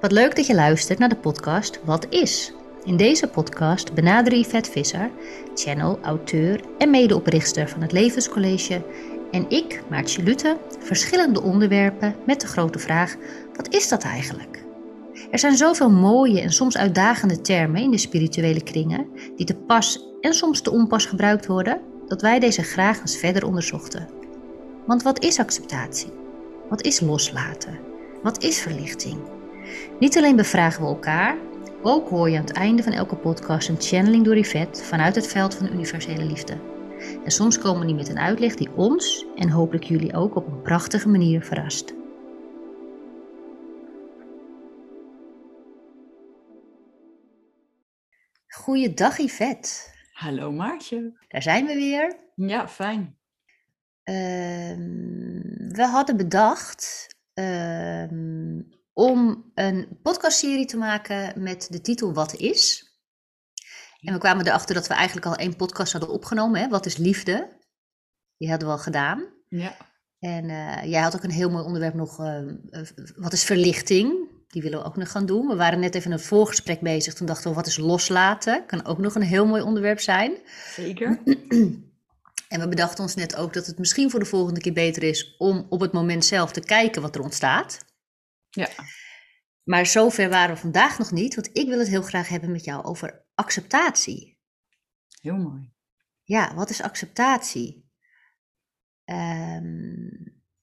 Wat leuk dat je luistert naar de podcast Wat is? In deze podcast benaderen Yvette Visser, channel, auteur en medeoprichter van het Levenscollege en ik, Maartje Lutte, verschillende onderwerpen met de grote vraag: wat is dat eigenlijk? Er zijn zoveel mooie en soms uitdagende termen in de spirituele kringen die te pas en soms te onpas gebruikt worden, dat wij deze graag eens verder onderzochten. Want wat is acceptatie? Wat is loslaten? Wat is verlichting? Niet alleen bevragen we elkaar, ook hoor je aan het einde van elke podcast een channeling door Yvette vanuit het veld van de universele liefde. En soms komen die met een uitleg die ons en hopelijk jullie ook op een prachtige manier verrast. Goeiedag Yvette. Hallo Maartje. Daar zijn we weer. Ja, fijn. Ehm, we hadden bedacht ehm, om een podcastserie te maken met de titel Wat is? En we kwamen erachter dat we eigenlijk al één podcast hadden opgenomen. Hè? Wat is liefde? Die hadden we al gedaan. Ja. En eh, jij had ook een heel mooi onderwerp nog. eh, eh, wat is verlichting? Die willen we ook nog gaan doen. We waren net even een voorgesprek bezig. Toen dachten we, wat is loslaten? Kan ook nog een heel mooi onderwerp zijn. Zeker. En we bedachten ons net ook dat het misschien voor de volgende keer beter is om op het moment zelf te kijken wat er ontstaat. Ja. Maar zover waren we vandaag nog niet, want ik wil het heel graag hebben met jou over acceptatie. Heel mooi. Ja, wat is acceptatie? Ehm,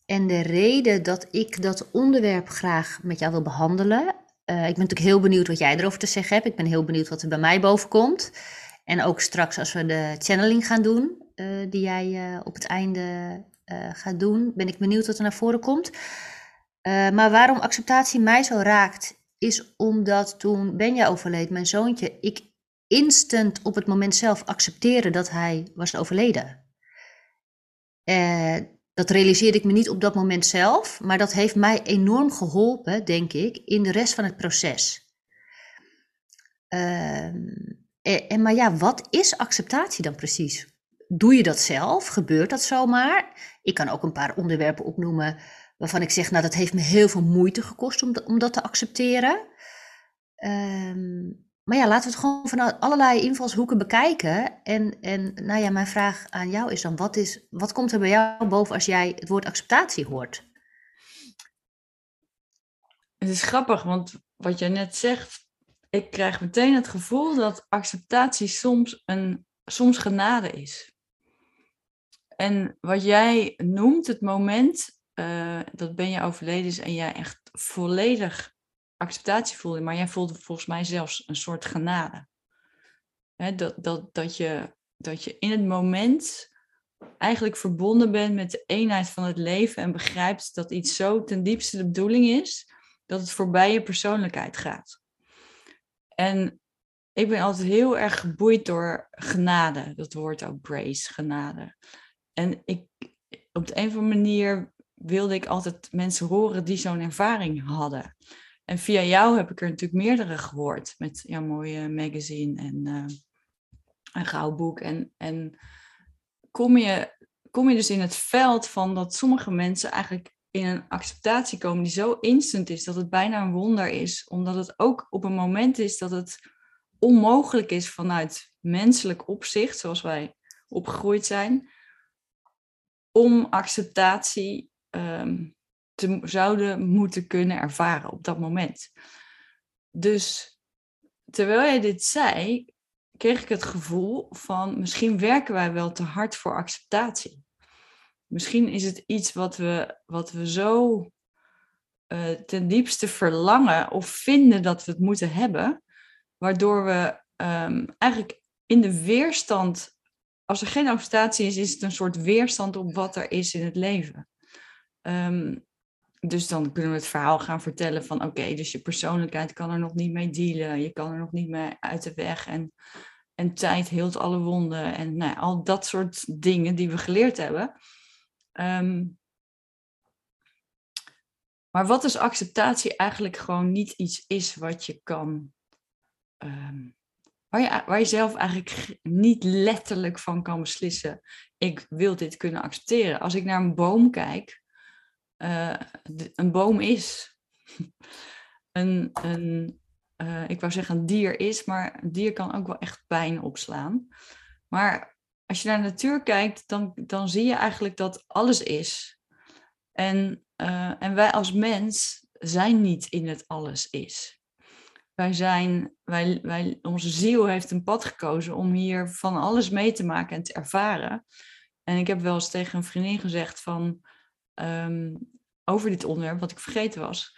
en de reden dat ik dat onderwerp graag met jou wil behandelen. eh, ik ben natuurlijk heel benieuwd wat jij erover te zeggen hebt. Ik ben heel benieuwd wat er bij mij boven komt. En ook straks als we de channeling gaan doen, eh, die jij eh, op het einde gaat doen, ben ik benieuwd wat er naar voren komt. Eh, maar waarom acceptatie mij zo raakt, is omdat toen Benja overleed, mijn zoontje, ik instant op het moment zelf accepteerde dat hij was overleden. Eh, dat realiseerde ik me niet op dat moment zelf, maar dat heeft mij enorm geholpen, denk ik, in de rest van het proces. Ehm, en, maar ja, wat is acceptatie dan precies? Doe je dat zelf? Gebeurt dat zomaar? Ik kan ook een paar onderwerpen opnoemen waarvan ik zeg, nou dat heeft me heel veel moeite gekost om, om dat te accepteren. Ehm, maar ja, laten we het gewoon vanuit allerlei invalshoeken bekijken. En, en nou ja, mijn vraag aan jou is dan, wat, is, wat komt er bij jou boven als jij het woord acceptatie hoort? Het is grappig, want wat je net zegt, ik krijg meteen het gevoel dat acceptatie soms, een, soms genade is. En wat jij noemt, het moment eh, dat ben je overleden is en jij echt volledig acceptatie voelde, maar jij voelde volgens mij zelfs een soort genade. Dat, dat, dat, je, dat je in het moment eigenlijk verbonden bent met de eenheid van het leven en begrijpt dat iets zo ten diepste de bedoeling is, dat het voorbij je persoonlijkheid gaat. En ik ben altijd heel erg geboeid door genade, dat woord ook grace, genade. En ik, op de een of andere manier wilde ik altijd mensen horen die zo'n ervaring hadden. En via jou heb ik er natuurlijk meerdere gehoord met jouw mooie magazine en eh, een gauw boek. En, en kom, je, kom je dus in het veld van dat sommige mensen eigenlijk in een acceptatie komen die zo instant is dat het bijna een wonder is, omdat het ook op een moment is dat het onmogelijk is vanuit menselijk opzicht, zoals wij opgegroeid zijn, om acceptatie ehm, te, zouden moeten kunnen ervaren op dat moment. Dus terwijl jij dit zei, kreeg ik het gevoel van misschien werken wij wel te hard voor acceptatie. Misschien is het iets wat we, wat we zo uh, ten diepste verlangen of vinden dat we het moeten hebben, waardoor we um, eigenlijk in de weerstand, als er geen acceptatie is, is het een soort weerstand op wat er is in het leven. Um, dus dan kunnen we het verhaal gaan vertellen van oké, dus je persoonlijkheid kan er nog niet mee dealen, je kan er nog niet mee uit de weg en, en tijd heelt alle wonden en nou, al dat soort dingen die we geleerd hebben. Um, maar wat is acceptatie eigenlijk gewoon niet iets is wat je kan, je, waar je zelf eigenlijk niet letterlijk van kan beslissen, ik wil dit kunnen accepteren. Als ik naar een boom kijk, uh, een boom is. een, een uh, ik wou zeggen een dier is, maar een dier kan ook wel echt pijn opslaan. Maar als je naar de natuur kijkt, dan, dan zie je eigenlijk dat alles is. En, uh, en wij als mens zijn niet in het alles is. Wij zijn, wij, wij, onze ziel heeft een pad gekozen om hier van alles mee te maken en te ervaren. En ik heb wel eens tegen een vriendin gezegd van, um, over dit onderwerp, wat ik vergeten was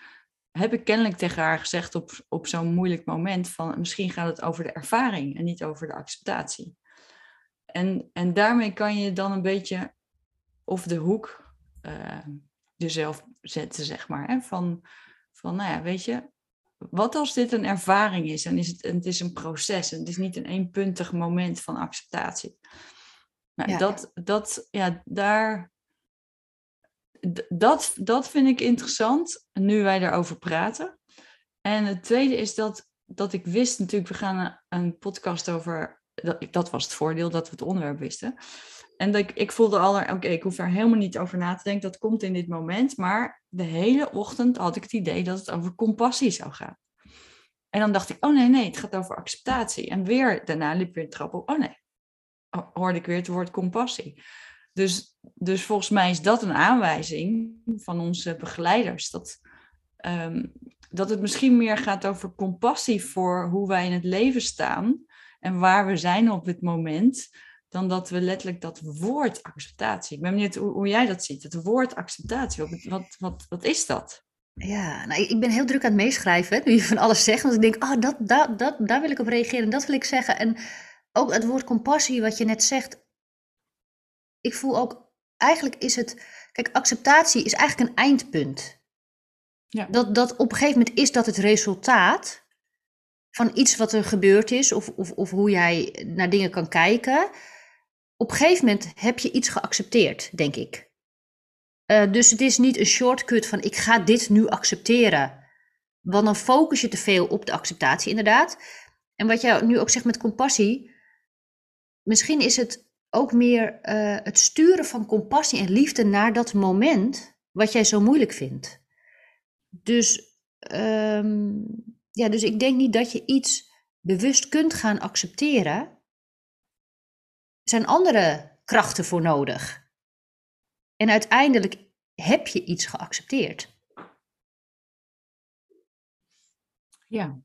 heb ik kennelijk tegen haar gezegd op, op zo'n moeilijk moment van misschien gaat het over de ervaring en niet over de acceptatie. En, en daarmee kan je dan een beetje of de hoek uh, jezelf zetten, zeg maar. Hè? Van, van, nou ja, weet je, wat als dit een ervaring is en is het, het is een proces en het is niet een eenpuntig moment van acceptatie. Nou, dat, dat, ja, daar, dat, dat vind ik interessant, nu wij daarover praten. En het tweede is dat, dat ik wist natuurlijk, we gaan een, podcast over, dat, dat was het voordeel dat we het onderwerp wisten. En dat ik, ik voelde al, oké, ik hoef daar helemaal niet over na te denken, dat komt in dit moment. Maar de hele ochtend had ik het idee dat het over compassie zou gaan. En dan dacht ik, oh nee, nee, het gaat over acceptatie. En weer daarna liep weer een trap op, oh nee, hoorde ik weer het woord compassie. Dus, dus volgens mij is dat een aanwijzing van onze begeleiders. Dat, ehm, dat het misschien meer gaat over compassie voor hoe wij in het leven staan en waar we zijn op het moment, dan dat we letterlijk dat woord acceptatie. Ik ben benieuwd hoe, hoe jij dat ziet. Het woord acceptatie, wat, wat, wat, is dat? Ja, nou, ik ben heel druk aan het meeschrijven, nu je van alles zegt. Want ik denk, oh, dat, dat, dat, daar wil ik op reageren, dat wil ik zeggen. En ook het woord compassie, wat je net zegt, ik voel ook, eigenlijk is het, kijk, acceptatie is eigenlijk een eindpunt. Ja. Dat, dat op een gegeven moment is dat het resultaat van iets wat er gebeurd is, of, of, of hoe jij naar dingen kan kijken. Op een gegeven moment heb je iets geaccepteerd, denk ik. Uh, dus het is niet een shortcut van ik ga dit nu accepteren. Want dan focus je te veel op de acceptatie, inderdaad. En wat jij nu ook zegt met compassie. Misschien is het ook meer uh, het sturen van compassie en liefde naar dat moment wat jij zo moeilijk vindt. Dus, um, ja, dus ik denk niet dat je iets bewust kunt gaan accepteren. Er zijn andere krachten voor nodig. En uiteindelijk heb je iets geaccepteerd. Ja.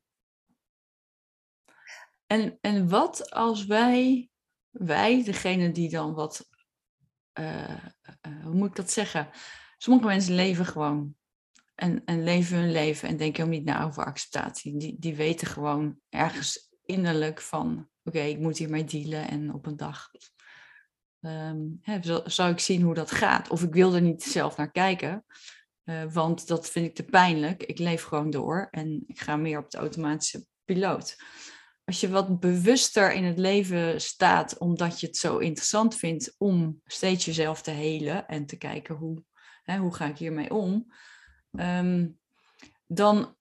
En, en wat als wij wij, degene die dan wat, uh, uh, hoe moet ik dat zeggen? Sommige mensen leven gewoon en, en leven hun leven en denken ook niet na over acceptatie. Die, die weten gewoon ergens innerlijk van, oké, ik moet hiermee dealen en op een dag um, hè, zou ik zien hoe dat gaat. Of ik wil er niet zelf naar kijken, uh, want dat vind ik te pijnlijk. Ik leef gewoon door en ik ga meer op de automatische piloot als je wat bewuster in het leven staat, omdat je het zo interessant vindt om steeds jezelf te helen en te kijken hoe, hè, hoe ga ik hiermee om, um, dan,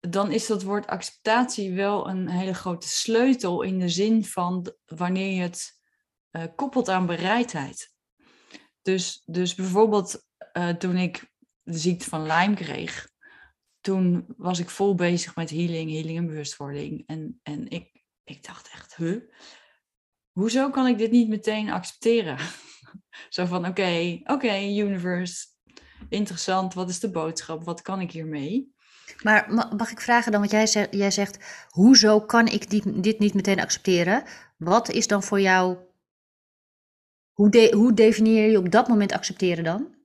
dan is dat woord acceptatie wel een hele grote sleutel in de zin van wanneer je het uh, koppelt aan bereidheid. Dus, dus bijvoorbeeld uh, toen ik de ziekte van Lyme kreeg, toen was ik vol bezig met healing, healing en bewustwording. En, en ik, ik dacht echt, huh? Hoezo kan ik dit niet meteen accepteren? Zo van, oké, oké, universe, interessant, wat is de boodschap, wat kan ik hiermee? Maar mag ik vragen dan, want jij zegt, jij zegt hoezo kan ik dit, niet meteen accepteren? Wat is dan voor jou, hoe, hoe definieer je op dat moment accepteren dan?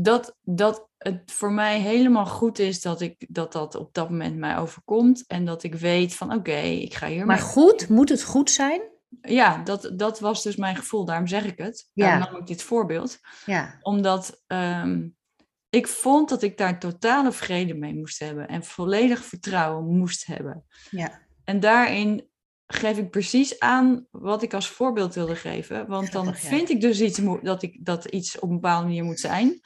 Dat, dat het voor mij helemaal goed is dat ik dat dat op dat moment mij overkomt en dat ik weet van oké, ik ga hier. Maar goed, moet het goed zijn? Ja, dat, dat was dus mijn gevoel. Daarom zeg ik het. Ja. Daarom nam ik dit voorbeeld. Ja. Omdat um, ik vond dat ik daar totale vrede mee moest hebben en volledig vertrouwen moest hebben. Ja. En daarin geef ik precies aan wat ik als voorbeeld wilde geven. Want dan vind ik dus iets dat, ik, dat iets op een bepaalde manier moet zijn.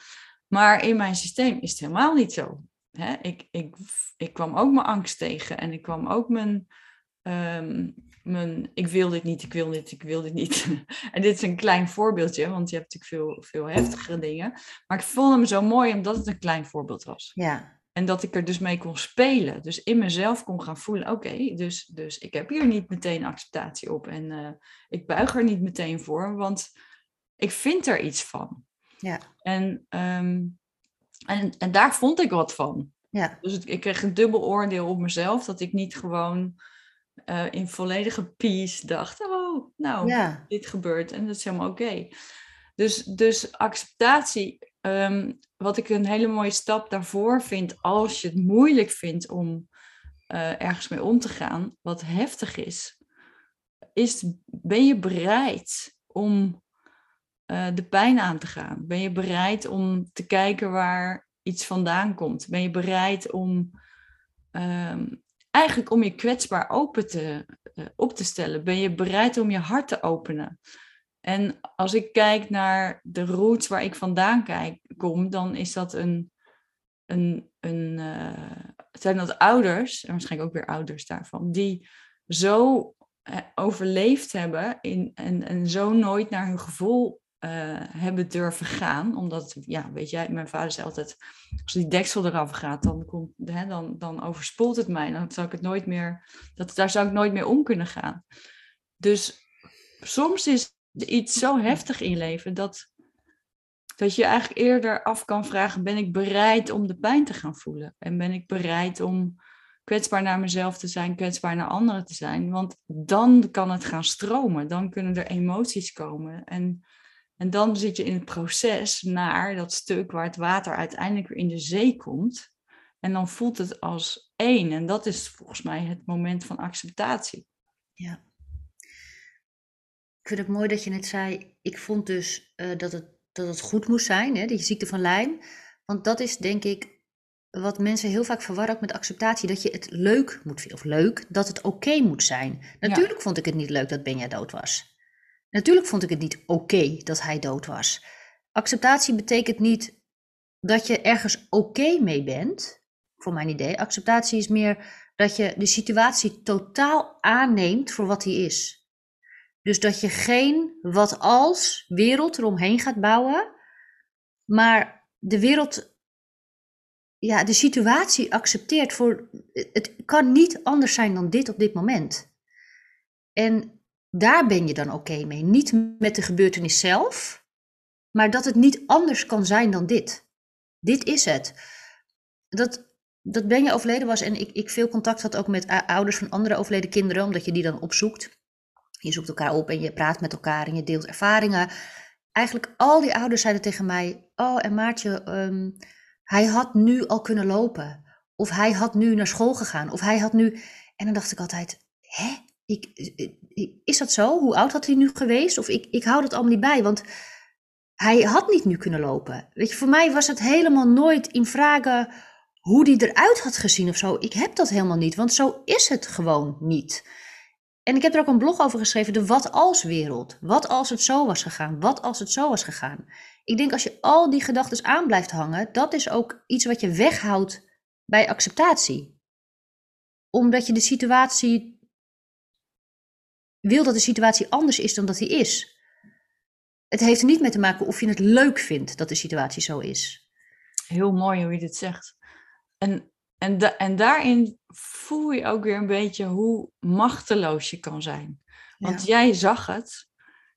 Maar in mijn systeem is het helemaal niet zo. Hè? Ik, ik, ik kwam ook mijn angst tegen en ik kwam ook mijn, um, mijn ik wil dit niet, ik wil dit, ik wil dit niet. en dit is een klein voorbeeldje, want je hebt natuurlijk veel, veel heftigere dingen. Maar ik vond hem zo mooi omdat het een klein voorbeeld was. Ja. En dat ik er dus mee kon spelen. Dus in mezelf kon gaan voelen, oké, dus, dus ik heb hier niet meteen acceptatie op. En uh, ik buig er niet meteen voor, want ik vind er iets van. Ja. En, um, en, en daar vond ik wat van. Ja. Dus ik kreeg een dubbel oordeel op mezelf, dat ik niet gewoon uh, in volledige peace dacht, oh, nou, ja. dit gebeurt en dat is helemaal oké. Dus, dus acceptatie, um, wat ik een hele mooie stap daarvoor vind, als je het moeilijk vindt om uh, ergens mee om te gaan, wat heftig is, is ben je bereid om uh, de pijn aan te gaan? Ben je bereid om te kijken waar iets vandaan komt? Ben je bereid om um, eigenlijk om je kwetsbaar open te, uh, op te stellen? Ben je bereid om je hart te openen? En als ik kijk naar de roots waar ik vandaan kom, dan is dat een. een, een uh, zijn dat ouders, en waarschijnlijk ook weer ouders daarvan, die zo uh, overleefd hebben in, en, en zo nooit naar hun gevoel uh, hebben durven gaan. Omdat, ja, weet jij, mijn vader zei altijd: als die deksel eraf gaat, dan, komt, hè, dan, dan overspoelt het mij. Dan zou ik het nooit meer, dat, daar zou ik nooit meer om kunnen gaan. Dus soms is iets zo heftig in leven dat, dat je eigenlijk eerder af kan vragen: ben ik bereid om de pijn te gaan voelen? En ben ik bereid om kwetsbaar naar mezelf te zijn, kwetsbaar naar anderen te zijn? Want dan kan het gaan stromen, dan kunnen er emoties komen. En, en dan zit je in het proces naar dat stuk waar het water uiteindelijk weer in de zee komt. En dan voelt het als één. En dat is volgens mij het moment van acceptatie. Ja. Ik vind het mooi dat je net zei, ik vond dus uh, dat, het, dat het goed moest zijn, hè, die ziekte van Lyme. Want dat is denk ik wat mensen heel vaak verwarren ook met acceptatie, dat je het leuk moet vinden, of leuk, dat het oké okay moet zijn. Natuurlijk ja. vond ik het niet leuk dat Benja dood was. Natuurlijk vond ik het niet oké okay dat hij dood was. Acceptatie betekent niet dat je ergens oké okay mee bent, voor mijn idee. Acceptatie is meer dat je de situatie totaal aanneemt voor wat die is. Dus dat je geen wat als wereld eromheen gaat bouwen, maar de wereld, ja, de situatie accepteert voor, het kan niet anders zijn dan dit op dit moment. En daar ben je dan oké mee. Niet met de gebeurtenis zelf, maar dat het niet anders kan zijn dan dit. Dit is het. Dat, dat ben je overleden was en ik, ik veel contact had ook met ouders van andere overleden kinderen, omdat je die dan opzoekt. Je zoekt elkaar op en je praat met elkaar en je deelt ervaringen. Eigenlijk al die ouders zeiden tegen mij: Oh, en Maartje, um, hij had nu al kunnen lopen. Of hij had nu naar school gegaan. Of hij had nu. En dan dacht ik altijd: Hè? Ik, is dat zo? Hoe oud had hij nu geweest? Of ik, ik hou dat allemaal niet bij, want hij had niet nu kunnen lopen. Weet je, voor mij was het helemaal nooit in vragen hoe die eruit had gezien of zo. Ik heb dat helemaal niet, want zo is het gewoon niet. En ik heb er ook een blog over geschreven, de wat als wereld. Wat als het zo was gegaan? Wat als het zo was gegaan? Ik denk als je al die gedachten aan blijft hangen, dat is ook iets wat je weghoudt bij acceptatie. Omdat je de situatie wil dat de situatie anders is dan dat die is. Het heeft er niet mee te maken of je het leuk vindt dat de situatie zo is. Heel mooi hoe je dit zegt. En en, da en daarin voel je ook weer een beetje hoe machteloos je kan zijn. Want ja. jij zag het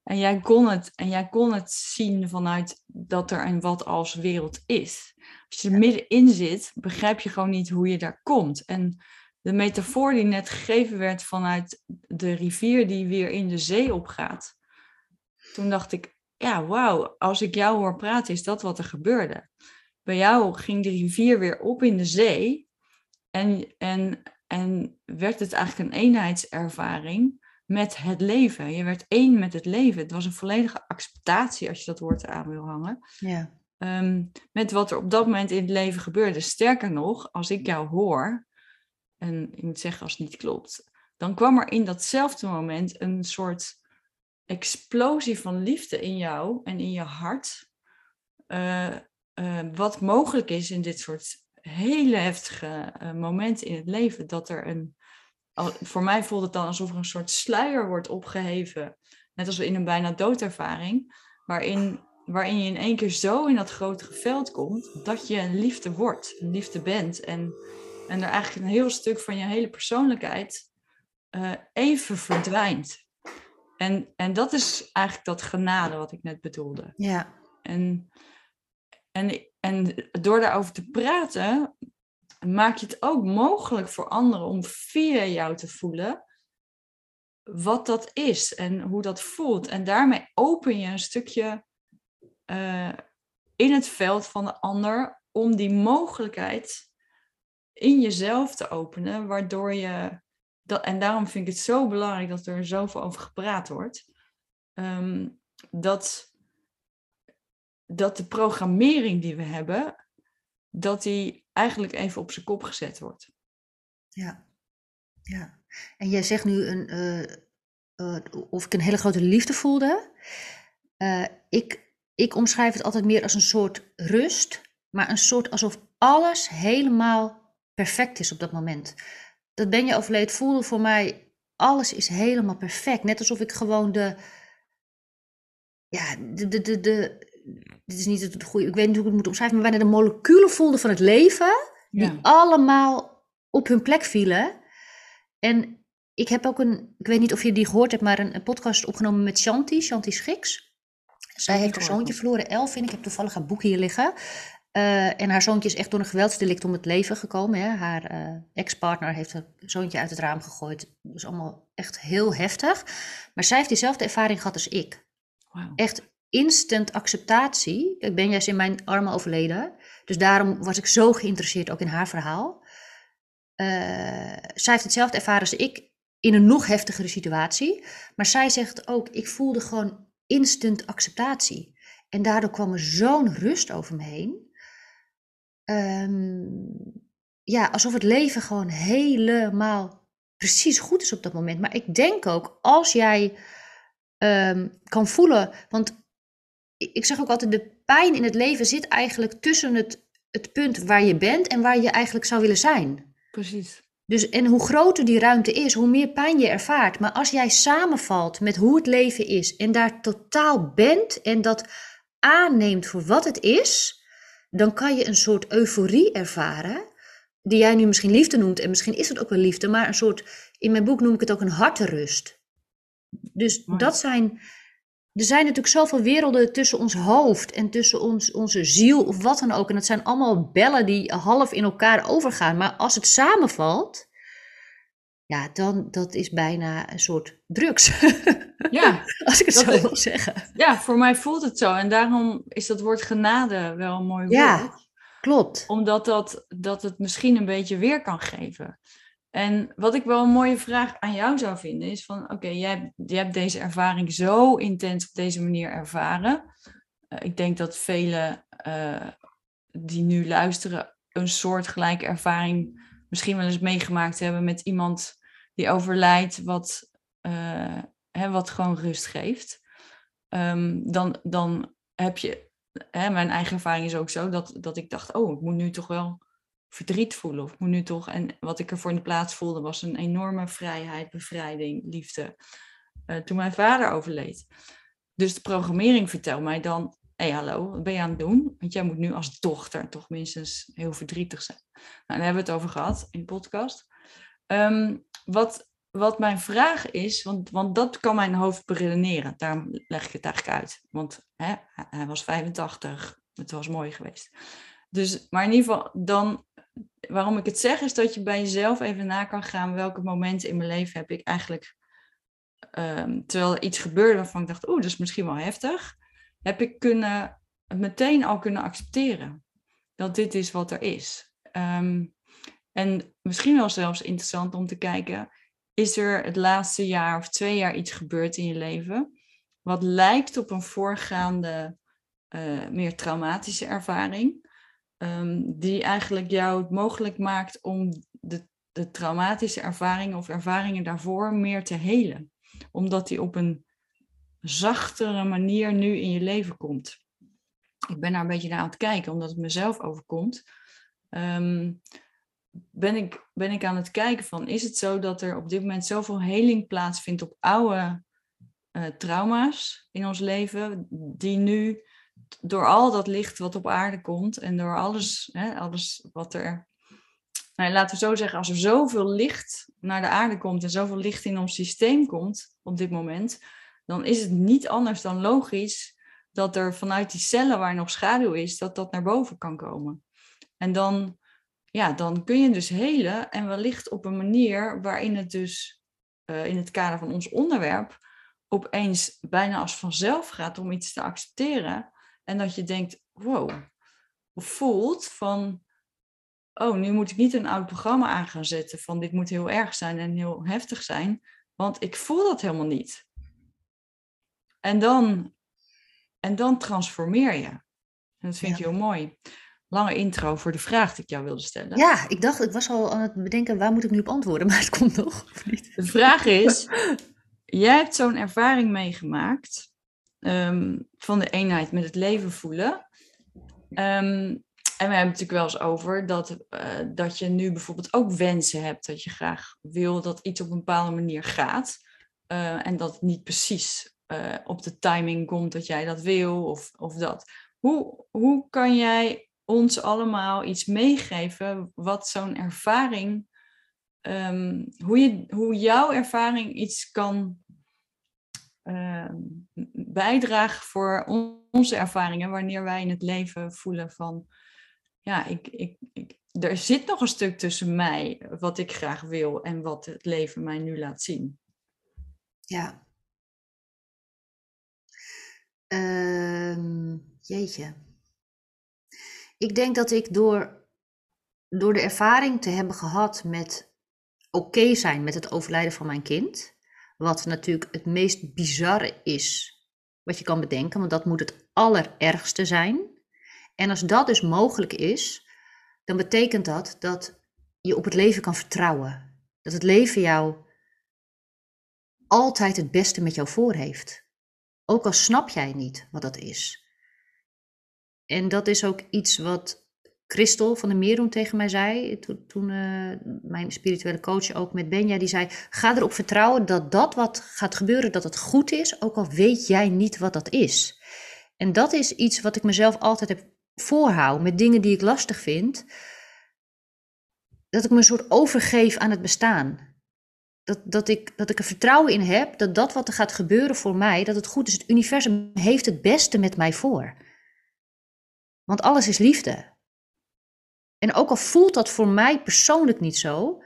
en jij kon het en jij kon het zien vanuit dat er een wat als wereld is. Als je er middenin zit, begrijp je gewoon niet hoe je daar komt. En de metafoor die net gegeven werd vanuit de rivier die weer in de zee opgaat. Toen dacht ik, ja, wauw, als ik jou hoor praten, is dat wat er gebeurde. Bij jou ging de rivier weer op in de zee. En, en, en werd het eigenlijk een eenheidservaring met het leven. Je werd één met het leven. Het was een volledige acceptatie, als je dat woord eraan wil hangen. Ja. Um, met wat er op dat moment in het leven gebeurde. Sterker nog, als ik jou hoor, en ik moet zeggen als het niet klopt, dan kwam er in datzelfde moment een soort explosie van liefde in jou en in je hart. Uh, uh, wat mogelijk is in dit soort hele heftige uh, momenten in het leven. Dat er een. Voor mij voelt het dan alsof er een soort sluier wordt opgeheven. Net als in een bijna doodervaring. Waarin waarin je in één keer zo in dat grotere veld komt, dat je een liefde wordt, een liefde bent. En, en er eigenlijk een heel stuk van je hele persoonlijkheid uh, even verdwijnt. En, en dat is eigenlijk dat genade wat ik net bedoelde. Ja. En, en, en door daarover te praten, maak je het ook mogelijk voor anderen om via jou te voelen wat dat is en hoe dat voelt. En daarmee open je een stukje uh, in het veld van de ander om die mogelijkheid in jezelf te openen, waardoor je dat, en daarom vind ik het zo belangrijk dat er zoveel over gepraat wordt, um, dat, dat de programmering die we hebben, dat die eigenlijk even op zijn kop gezet wordt. Ja, ja. En jij zegt nu een, uh, uh, of ik een hele grote liefde voelde. Uh, ik, ik omschrijf het altijd meer als een soort rust, maar een soort alsof alles helemaal perfect is op dat moment dat ben je overleed voelde voor mij, alles is helemaal perfect. Net alsof ik gewoon de, ja, de, de, de, de dit is niet het goede, ik weet niet hoe ik het moet omschrijven, maar bijna de moleculen voelde van het leven, die allemaal op hun plek vielen. En ik heb ook een, ik weet niet of je die gehoord hebt, maar een, een podcast opgenomen met Shanti, Shanti Schiks. Zij heeft haar zoontje verloren, Elvin. Ik heb toevallig haar boek hier liggen. Uh, en haar zoontje is echt door een geweldsdelict om het leven gekomen. Hè. Haar uh, ex-partner heeft haar zoontje uit het raam gegooid. Dus allemaal echt heel heftig. Maar zij heeft diezelfde ervaring gehad als ik. Wow. Echt instant acceptatie. Ik ben juist in mijn armen overleden. Dus daarom was ik zo geïnteresseerd ook in haar verhaal. Uh, zij heeft hetzelfde ervaren als ik in een nog heftigere situatie. Maar zij zegt ook, ik voelde gewoon instant acceptatie. En daardoor kwam er zo'n rust over me heen. Um, ja, alsof het leven gewoon helemaal precies goed is op dat moment. Maar ik denk ook, als jij um, kan voelen, want ik zeg ook altijd, de pijn in het leven zit eigenlijk tussen het, het punt waar je bent en waar je eigenlijk zou willen zijn. Precies. Dus en hoe groter die ruimte is, hoe meer pijn je ervaart. Maar als jij samenvalt met hoe het leven is en daar totaal bent en dat aanneemt voor wat het is, dan kan je een soort euforie ervaren, die jij nu misschien liefde noemt, en misschien is het ook wel liefde, maar een soort, in mijn boek noem ik het ook een hartenrust. Dus dat zijn, er zijn natuurlijk zoveel werelden tussen ons hoofd en tussen ons, onze ziel of wat dan ook. En dat zijn allemaal bellen die half in elkaar overgaan. Maar als het samenvalt, ja, dan dat is bijna een soort drugs. Ja, als ik het zo wil zeggen. Ja, voor mij voelt het zo. En daarom is dat woord genade wel een mooi woord. Ja, klopt. Omdat dat, dat het misschien een beetje weer kan geven. En wat ik wel een mooie vraag aan jou zou vinden is van... Oké, jij, hebt deze ervaring zo intens op deze manier ervaren. Uh, ik denk dat velen uh, die nu luisteren een soortgelijke ervaring misschien wel eens meegemaakt hebben met iemand die overlijdt, wat, uh, hè, wat gewoon rust geeft. Um, dan, dan heb je, hè, mijn eigen ervaring is ook zo, dat, dat ik dacht, oh, ik moet nu toch wel verdriet voelen. Of moet nu toch, en wat ik ervoor in de plaats voelde, was een enorme vrijheid, bevrijding, liefde. Uh, toen mijn vader overleed. Dus de programmering vertelt mij dan, hé hey, hallo, wat ben je aan het doen? Want jij moet nu als dochter toch minstens heel verdrietig zijn. Nou, daar hebben we het over gehad in de podcast. Um, wat, wat mijn vraag is, want, want dat kan mijn hoofd beredeneren. Daarom leg ik het eigenlijk uit. Want hè, hij was 85, het was mooi geweest. Dus, maar in ieder geval, dan, waarom ik het zeg, is dat je bij jezelf even na kan gaan welke momenten in mijn leven heb ik eigenlijk, um, terwijl er iets gebeurde waarvan ik dacht, oeh, dat is misschien wel heftig, heb ik kunnen, meteen al kunnen accepteren dat dit is wat er is. Um, en misschien wel zelfs interessant om te kijken, is er het laatste jaar of twee jaar iets gebeurd in je leven wat lijkt op een voorgaande, uh, meer traumatische ervaring, um, die eigenlijk jou het mogelijk maakt om de, de traumatische ervaringen of ervaringen daarvoor meer te helen, omdat die op een zachtere manier nu in je leven komt. Ik ben daar een beetje naar aan het kijken, omdat het mezelf overkomt. Um, ben ik, ben ik aan het kijken van, is het zo dat er op dit moment zoveel heling plaatsvindt op oude uh, trauma's in ons leven, die nu door al dat licht wat op aarde komt en door alles, hè, alles wat er. Nou, laten we zo zeggen, als er zoveel licht naar de aarde komt en zoveel licht in ons systeem komt op dit moment, dan is het niet anders dan logisch dat er vanuit die cellen waar nog schaduw is, dat dat naar boven kan komen. En dan, ja, dan kun je dus helen en wellicht op een manier waarin het dus uh, in het kader van ons onderwerp opeens bijna als vanzelf gaat om iets te accepteren. En dat je denkt, wow, of voelt van, oh, nu moet ik niet een oud programma aan gaan zetten van dit moet heel erg zijn en heel heftig zijn, want ik voel dat helemaal niet. En dan, en dan transformeer je. En dat vind je heel mooi. Lange intro voor de vraag die ik jou wilde stellen. Ja, ik dacht, ik was al aan het bedenken, waar moet ik nu op antwoorden? Maar het komt nog. De vraag is, jij hebt zo'n ervaring meegemaakt ehm, van de eenheid met het leven voelen. Um, en we hebben het natuurlijk wel eens over dat, uh, dat je nu bijvoorbeeld ook wensen hebt. Dat je graag wil dat iets op een bepaalde manier gaat. Uh, en dat het niet precies uh, op de timing komt dat jij dat wil of, of dat. Hoe, hoe kan jij ons allemaal iets meegeven wat zo'n ervaring, um, hoe, je, hoe jouw ervaring iets kan uh, bijdragen voor onze ervaringen wanneer wij in het leven voelen van, ja, ik, ik, ik, er zit nog een stuk tussen mij, wat ik graag wil en wat het leven mij nu laat zien. Ja. Uh, jeetje. Ik denk dat ik door, door de ervaring te hebben gehad met oké zijn met het overlijden van mijn kind, wat natuurlijk het meest bizarre is wat je kan bedenken, want dat moet het allerergste zijn. En als dat dus mogelijk is, dan betekent dat dat je op het leven kan vertrouwen. Dat het leven jou altijd het beste met jou voor heeft. Ook al snap jij niet wat dat is. En dat is ook iets wat Christel van de Meeroen tegen mij zei, toen, uh, mijn spirituele coach ook met Benja, die zei, ga erop vertrouwen dat dat wat gaat gebeuren, dat het goed is, ook al weet jij niet wat dat is. En dat is iets wat ik mezelf altijd heb voorhouden met dingen die ik lastig vind, dat ik me een soort overgeef aan het bestaan. Dat, dat, ik, dat ik er vertrouwen in heb dat dat wat er gaat gebeuren voor mij, dat het goed is. Het universum heeft het beste met mij voor. Want alles is liefde. En ook al voelt dat voor mij persoonlijk niet zo.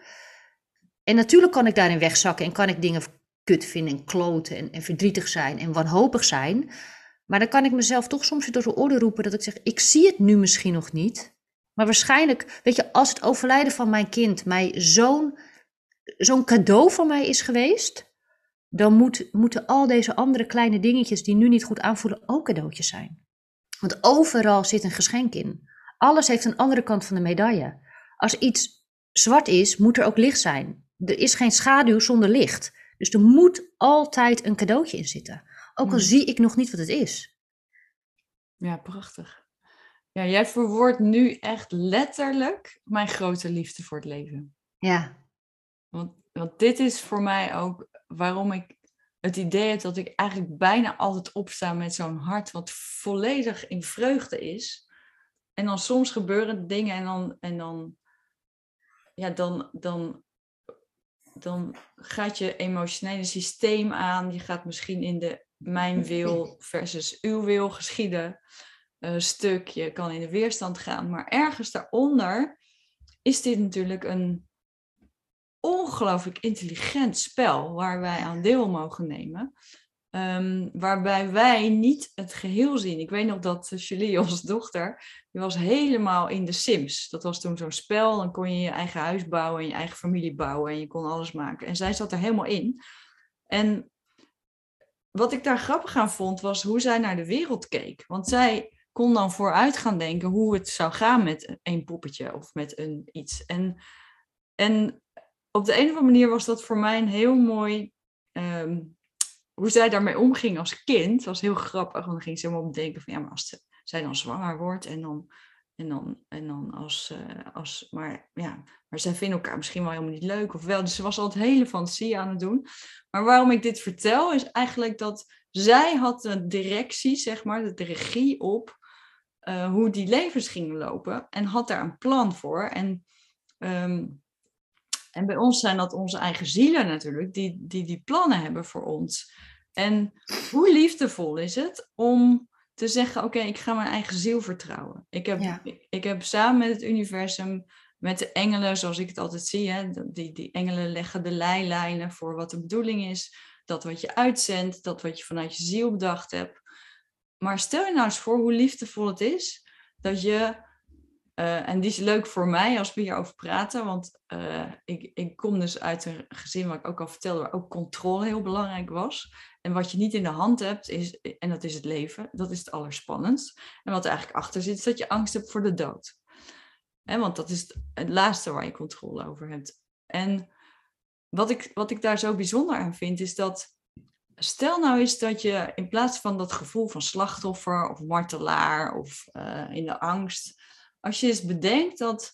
En natuurlijk kan ik daarin wegzakken en kan ik dingen kut vinden en kloten en, verdrietig zijn en wanhopig zijn. Maar dan kan ik mezelf toch soms weer door de orde roepen dat ik zeg: ik zie het nu misschien nog niet. Maar waarschijnlijk, weet je, als het overlijden van mijn kind mij zo'n zo'n cadeau voor mij is geweest, dan moet, moeten al deze andere kleine dingetjes die nu niet goed aanvoelen ook cadeautjes zijn. Want overal zit een geschenk in. Alles heeft een andere kant van de medaille. Als iets zwart is, moet er ook licht zijn. Er is geen schaduw zonder licht. Dus er moet altijd een cadeautje in zitten. Ook al hmm. zie ik nog niet wat het is. Ja, prachtig. Ja, jij verwoordt nu echt letterlijk mijn grote liefde voor het leven. Ja. Want, want dit is voor mij ook waarom ik het idee heb dat ik eigenlijk bijna altijd opsta met zo'n hart wat volledig in vreugde is. En dan soms gebeuren dingen en dan, en dan, ja, dan, dan, dan gaat je emotionele systeem aan. Je gaat misschien in de mijn wil versus uw wil geschieden uh, stuk. Je kan in de weerstand gaan. Maar ergens daaronder is dit natuurlijk een ongelooflijk intelligent spel waar wij aan deel mogen nemen. Um, waarbij wij niet het geheel zien. Ik weet nog dat Julie, onze dochter, die was helemaal in de Sims. Dat was toen zo'n spel, dan kon je je eigen huis bouwen en je eigen familie bouwen en je kon alles maken. En zij zat er helemaal in. En wat ik daar grappig aan vond, was hoe zij naar de wereld keek. Want zij kon dan vooruit gaan denken hoe het zou gaan met een poppetje of met een iets. En, en op de een of andere manier was dat voor mij een heel mooi um, hoe zij daarmee omging als kind, was heel grappig. Want dan ging ze helemaal denken van ja, maar als zij dan zwanger wordt en dan, en dan, en dan als, uh, als, maar ja, maar zij vinden elkaar misschien wel helemaal niet leuk of wel. Dus ze was altijd hele fantasie aan het doen. Maar waarom ik dit vertel is eigenlijk dat zij had de directie, zeg maar, de regie op uh, hoe die levens gingen lopen en had daar een plan voor. En, ehm, en bij ons zijn dat onze eigen zielen natuurlijk, die, die die plannen hebben voor ons. En hoe liefdevol is het om te zeggen: Oké, ik ga mijn eigen ziel vertrouwen. Ik heb, ik, ik, heb samen met het universum, met de engelen, zoals ik het altijd zie, hè, die, die engelen leggen de leilijnen voor wat de bedoeling is, dat wat je uitzendt, dat wat je vanuit je ziel bedacht hebt. Maar stel je nou eens voor hoe liefdevol het is dat je, uh, en die is leuk voor mij als we hierover praten, want uh, ik, ik kom dus uit een gezin waar ik ook al vertelde, waar ook controle heel belangrijk was. En wat je niet in de hand hebt, is, en dat is het leven, dat is het allerspannendst. En wat er eigenlijk achter zit, is dat je angst hebt voor de dood. Want dat is het, laatste waar je controle over hebt. En wat ik, wat ik daar zo bijzonder aan vind, is dat stel nou eens dat je in plaats van dat gevoel van slachtoffer of martelaar of uh, in de angst, als je eens bedenkt dat,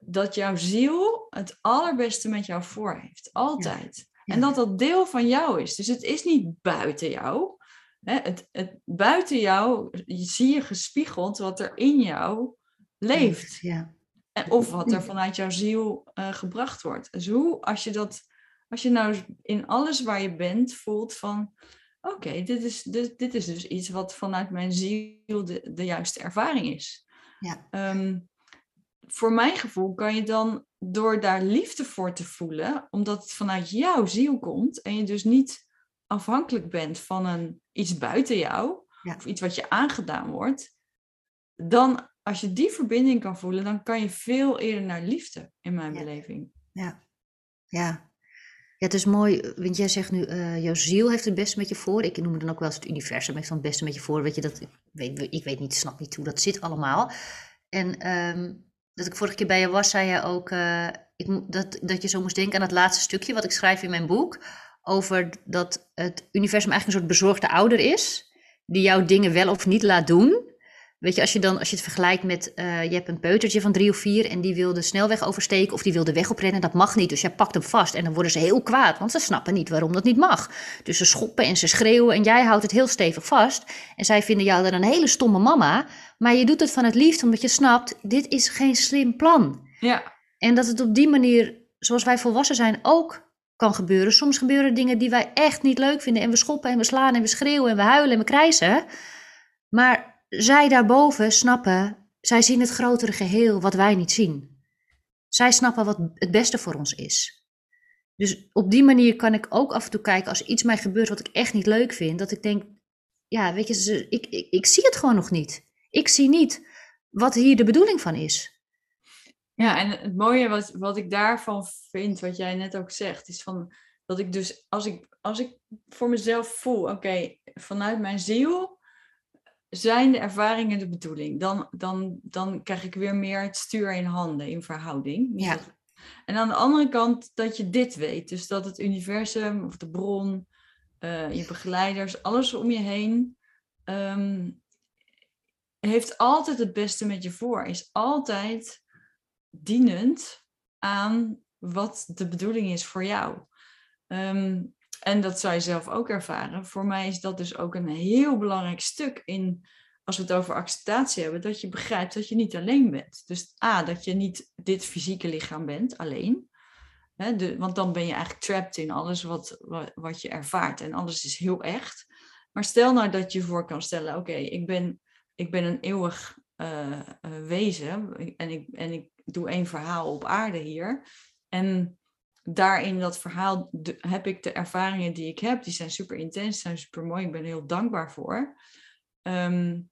dat jouw ziel het allerbeste met jou voor heeft, altijd. En dat dat deel van jou is. Dus het is niet buiten jou. Hè? Het, het, buiten jou zie je gespiegeld wat er in jou leeft. Ja. En, of wat er vanuit jouw ziel uh, gebracht wordt. Dus hoe, als je dat als je nou in alles waar je bent voelt van, oké, dit, is, dit, dit is dus iets wat vanuit mijn ziel de, de juiste ervaring is. Ja. Um, voor mijn gevoel kan je dan door daar liefde voor te voelen, omdat het vanuit jouw ziel komt en je dus niet afhankelijk bent van een, iets buiten jou, ja. of iets wat je aangedaan wordt, dan als je die verbinding kan voelen, dan kan je veel eerder naar liefde in mijn ja. beleving. Ja, ja. Ja, het is mooi, want jij zegt nu, uh, jouw ziel heeft het beste met je voor. Ik noem het dan ook wel eens het universum heeft het beste met je voor. Weet je, dat, ik, weet, ik weet niet, snap niet hoe dat zit allemaal. En um, dat ik vorige keer bij je was, zei je ook uh, ik, dat, dat je zo moest denken aan het laatste stukje wat ik schrijf in mijn boek. Over dat het universum eigenlijk een soort bezorgde ouder is. Die jouw dingen wel of niet laat doen. Weet je, als je, dan, als je het vergelijkt met, uh, je hebt een peutertje van drie of vier en die wil de snelweg oversteken of die wil de weg oprennen, dat mag niet. Dus jij pakt hem vast en dan worden ze heel kwaad, want ze snappen niet waarom dat niet mag. Dus ze schoppen en ze schreeuwen en jij houdt het heel stevig vast. En zij vinden jou dan een hele stomme mama, maar je doet het van het liefst omdat je snapt, dit is geen slim plan. Ja. En dat het op die manier, zoals wij volwassen zijn, ook kan gebeuren. Soms gebeuren dingen die wij echt niet leuk vinden en we schoppen en we slaan en we schreeuwen en we huilen en we krijsen. Maar zij daarboven snappen, zij zien het grotere geheel wat wij niet zien. Zij snappen wat het beste voor ons is. Dus op die manier kan ik ook af en toe kijken als iets mij gebeurt wat ik echt niet leuk vind, dat ik denk, ja, weet je, ik, ik, ik zie het gewoon nog niet. Ik zie niet wat hier de bedoeling van is. Ja, en het mooie wat, wat ik daarvan vind, wat jij net ook zegt, is van dat ik dus als ik, als ik voor mezelf voel, oké, vanuit mijn ziel zijn de ervaringen de bedoeling? Dan, dan, dan krijg ik weer meer het stuur in handen in verhouding. Ja. En aan de andere kant dat je dit weet. Dus dat het universum of de bron, uh, je begeleiders, alles om je heen, um, heeft altijd het beste met je voor. Is altijd dienend aan wat de bedoeling is voor jou. Um, en dat zou je zelf ook ervaren. Voor mij is dat dus ook een heel belangrijk stuk in, als we het over acceptatie hebben, dat je begrijpt dat je niet alleen bent. Dus A, dat je niet dit fysieke lichaam bent alleen. Want dan ben je eigenlijk trapped in alles wat, wat, je ervaart. En alles is heel echt. Maar stel nou dat je voor kan stellen, oké, ik, ben, ik ben een eeuwig uh, uh, wezen en ik, en ik doe één verhaal op aarde hier. En daarin dat verhaal heb ik de ervaringen die ik heb. Die zijn super intens, zijn super mooi. Ik ben er heel dankbaar voor. Um,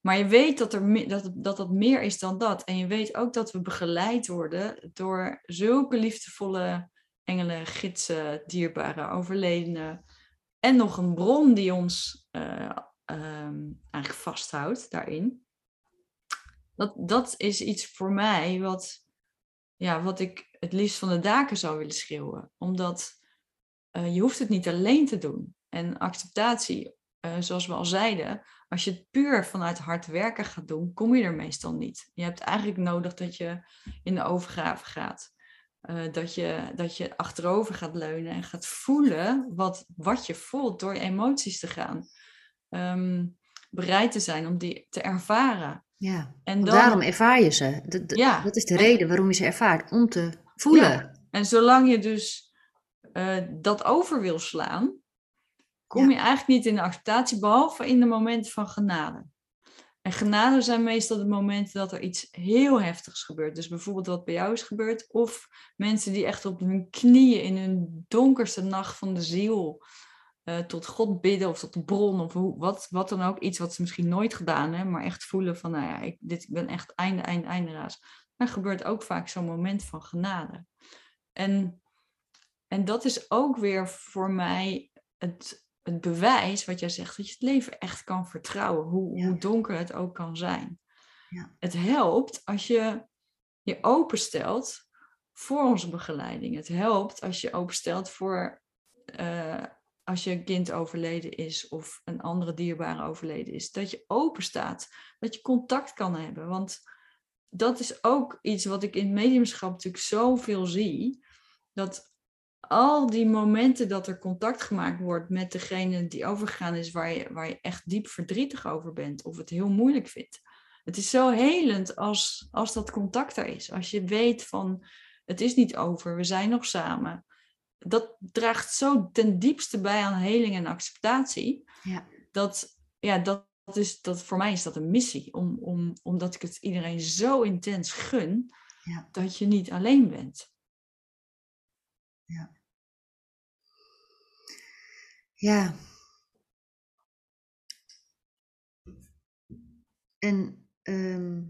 maar je weet dat, er, dat, dat dat meer is dan dat. En je weet ook dat we begeleid worden door zulke liefdevolle engelen, gidsen, dierbaren, overledenen. En nog een bron die ons uh, eigenlijk vasthoudt daarin. Dat, dat is iets voor mij wat, ja, wat ik het liefst van de daken zou willen schreeuwen. Omdat uh, je hoeft het niet alleen te doen. En acceptatie, uh, zoals we al zeiden, als je het puur vanuit hard werken gaat doen, kom je er meestal niet. Je hebt eigenlijk nodig dat je in de overgave gaat. eh, dat, je, dat je achterover gaat leunen en gaat voelen wat, wat je voelt door emoties te gaan. Ehm, bereid te zijn om die te ervaren. Ja, en dan, daarom ervaar je ze. Dat, ja, dat is de reden waarom je ze ervaart, om te voelen. Ja. En zolang je dus uh, dat over wil slaan, kom je eigenlijk niet in de acceptatie, behalve in de momenten van genade. En genade zijn meestal de momenten dat er iets heel heftigs gebeurt. Dus bijvoorbeeld wat bij jou is gebeurd. Of mensen die echt op hun knieën in hun donkerste nacht van de ziel uh, tot God bidden of tot de bron of hoe, wat, wat dan ook. Iets wat ze misschien nooit gedaan hebben, maar echt voelen van, nou ja, ik, dit, ik ben echt einde, einde, einde raas. Dan gebeurt ook vaak zo'n moment van genade. En, en dat is ook weer voor mij het, het bewijs, wat jij zegt, dat je het leven echt kan vertrouwen, hoe, hoe donker het ook kan zijn. Ja. Het helpt als je je openstelt voor onze begeleiding. Het helpt als je openstelt voor uh, als je kind overleden is of een andere dierbare overleden is. Dat je open staat, dat je contact kan hebben. Want dat is ook iets wat ik in mediumschap natuurlijk zoveel zie. Dat al die momenten dat er contact gemaakt wordt met degene die overgegaan is, waar je, waar je echt diep verdrietig over bent of het heel moeilijk vindt. Het is zo helend als, als dat contact er is. Als je weet van het is niet over, we zijn nog samen. Dat draagt zo ten diepste bij aan heling en acceptatie. Ja. Dat, ja, dat, is, dat, voor mij is dat een missie. Om, om, omdat ik het iedereen zo intens gun ja. dat je niet alleen bent. Ja. Ja. En ehm,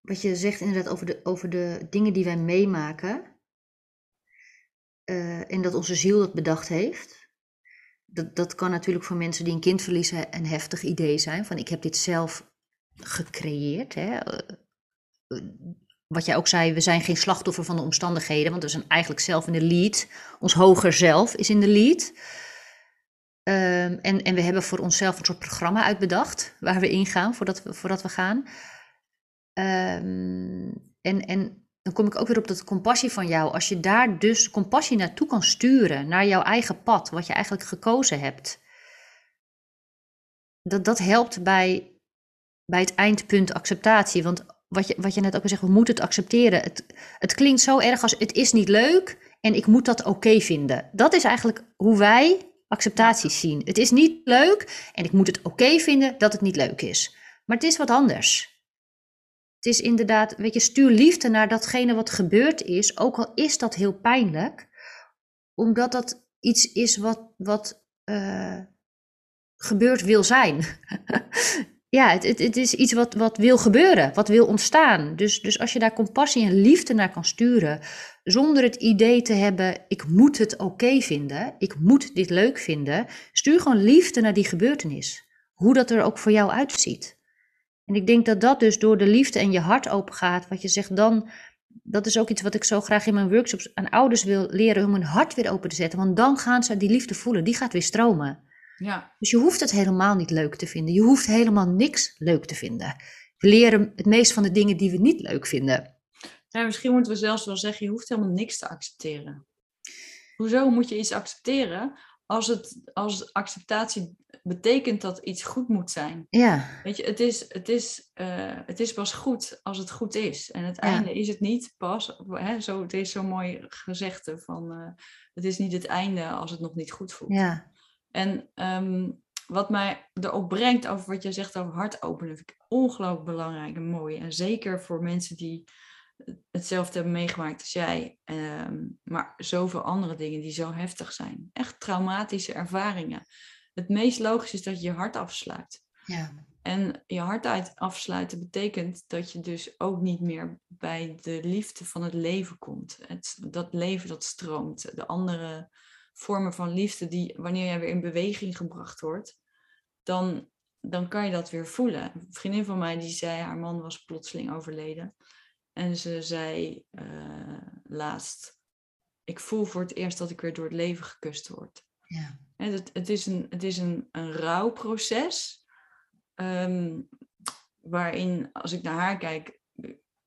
wat je zegt inderdaad over de, over de dingen die wij meemaken. Uh, en dat onze ziel dat bedacht heeft. Dat, dat kan natuurlijk voor mensen die een kind verliezen een heftig idee zijn. Van ik heb dit zelf gecreëerd. Hè. Eh, wat jij ook zei, we zijn geen slachtoffer van de omstandigheden, want we zijn eigenlijk zelf in de lead. Ons hoger zelf is in de lead. Um, en, en we hebben voor onszelf een soort programma uitbedacht waar we ingaan voordat we, voordat we gaan. Um, en, en dan kom ik ook weer op dat compassie van jou. Als je daar dus compassie naartoe kan sturen, naar jouw eigen pad, wat je eigenlijk gekozen hebt. Dat, dat helpt bij, bij het eindpunt acceptatie. Want wat je, wat je net ook al zegt, we moeten het accepteren. Het, het klinkt zo erg als het is niet leuk en ik moet dat oké vinden. Dat is eigenlijk hoe wij acceptaties zien. Het is niet leuk en ik moet het oké vinden dat het niet leuk is. Maar het is wat anders. Het is inderdaad, weet je, stuur liefde naar datgene wat gebeurd is, ook al is dat heel pijnlijk, omdat dat iets is wat, wat uh, gebeurd wil zijn. ja, het, het, het, is iets wat, wat wil gebeuren, wat wil ontstaan. Dus, dus als je daar compassie en liefde naar kan sturen, zonder het idee te hebben, ik moet het oké vinden, ik moet dit leuk vinden, stuur gewoon liefde naar die gebeurtenis. Hoe dat er ook voor jou uitziet. En ik denk dat dat dus door de liefde en je hart open gaat, wat je zegt dan, dat is ook iets wat ik zo graag in mijn workshops aan ouders wil leren, om hun hart weer open te zetten. Want dan gaan ze die liefde voelen, die gaat weer stromen. Ja. Dus je hoeft het helemaal niet leuk te vinden. Je hoeft helemaal niks leuk te vinden. We leren het meest van de dingen die we niet leuk vinden. Ja, misschien moeten we zelfs wel zeggen, je hoeft helemaal niks te accepteren. Hoezo moet je iets accepteren als, het, als acceptatie betekent dat iets goed moet zijn? Ja. Weet je, het is, het is, uh, het is pas goed als het goed is. En het einde is het niet pas. Hè, zo, het is zo'n mooi gezegde van, uh, het is niet het einde als het nog niet goed voelt. Ja. En um, wat mij erop brengt over wat jij zegt over hart openen, vind ik ongelooflijk belangrijk en mooi. En zeker voor mensen die hetzelfde hebben meegemaakt als jij, um, maar zoveel andere dingen die zo heftig zijn. Echt traumatische ervaringen. Het meest logisch is dat je je hart afsluit. Ja. En je hart uit afsluiten betekent dat je dus ook niet meer bij de liefde van het leven komt. Het, dat leven dat stroomt. De andere vormen van liefde die wanneer jij weer in beweging gebracht wordt, dan, dan kan je dat weer voelen. Een vriendin van mij die zei, haar man was plotseling overleden. En ze zei uh, laatst, ik voel voor het eerst dat ik weer door het leven gekust word. Ja. En het, het is een, het is een, een rouwproces, um, waarin als ik naar haar kijk,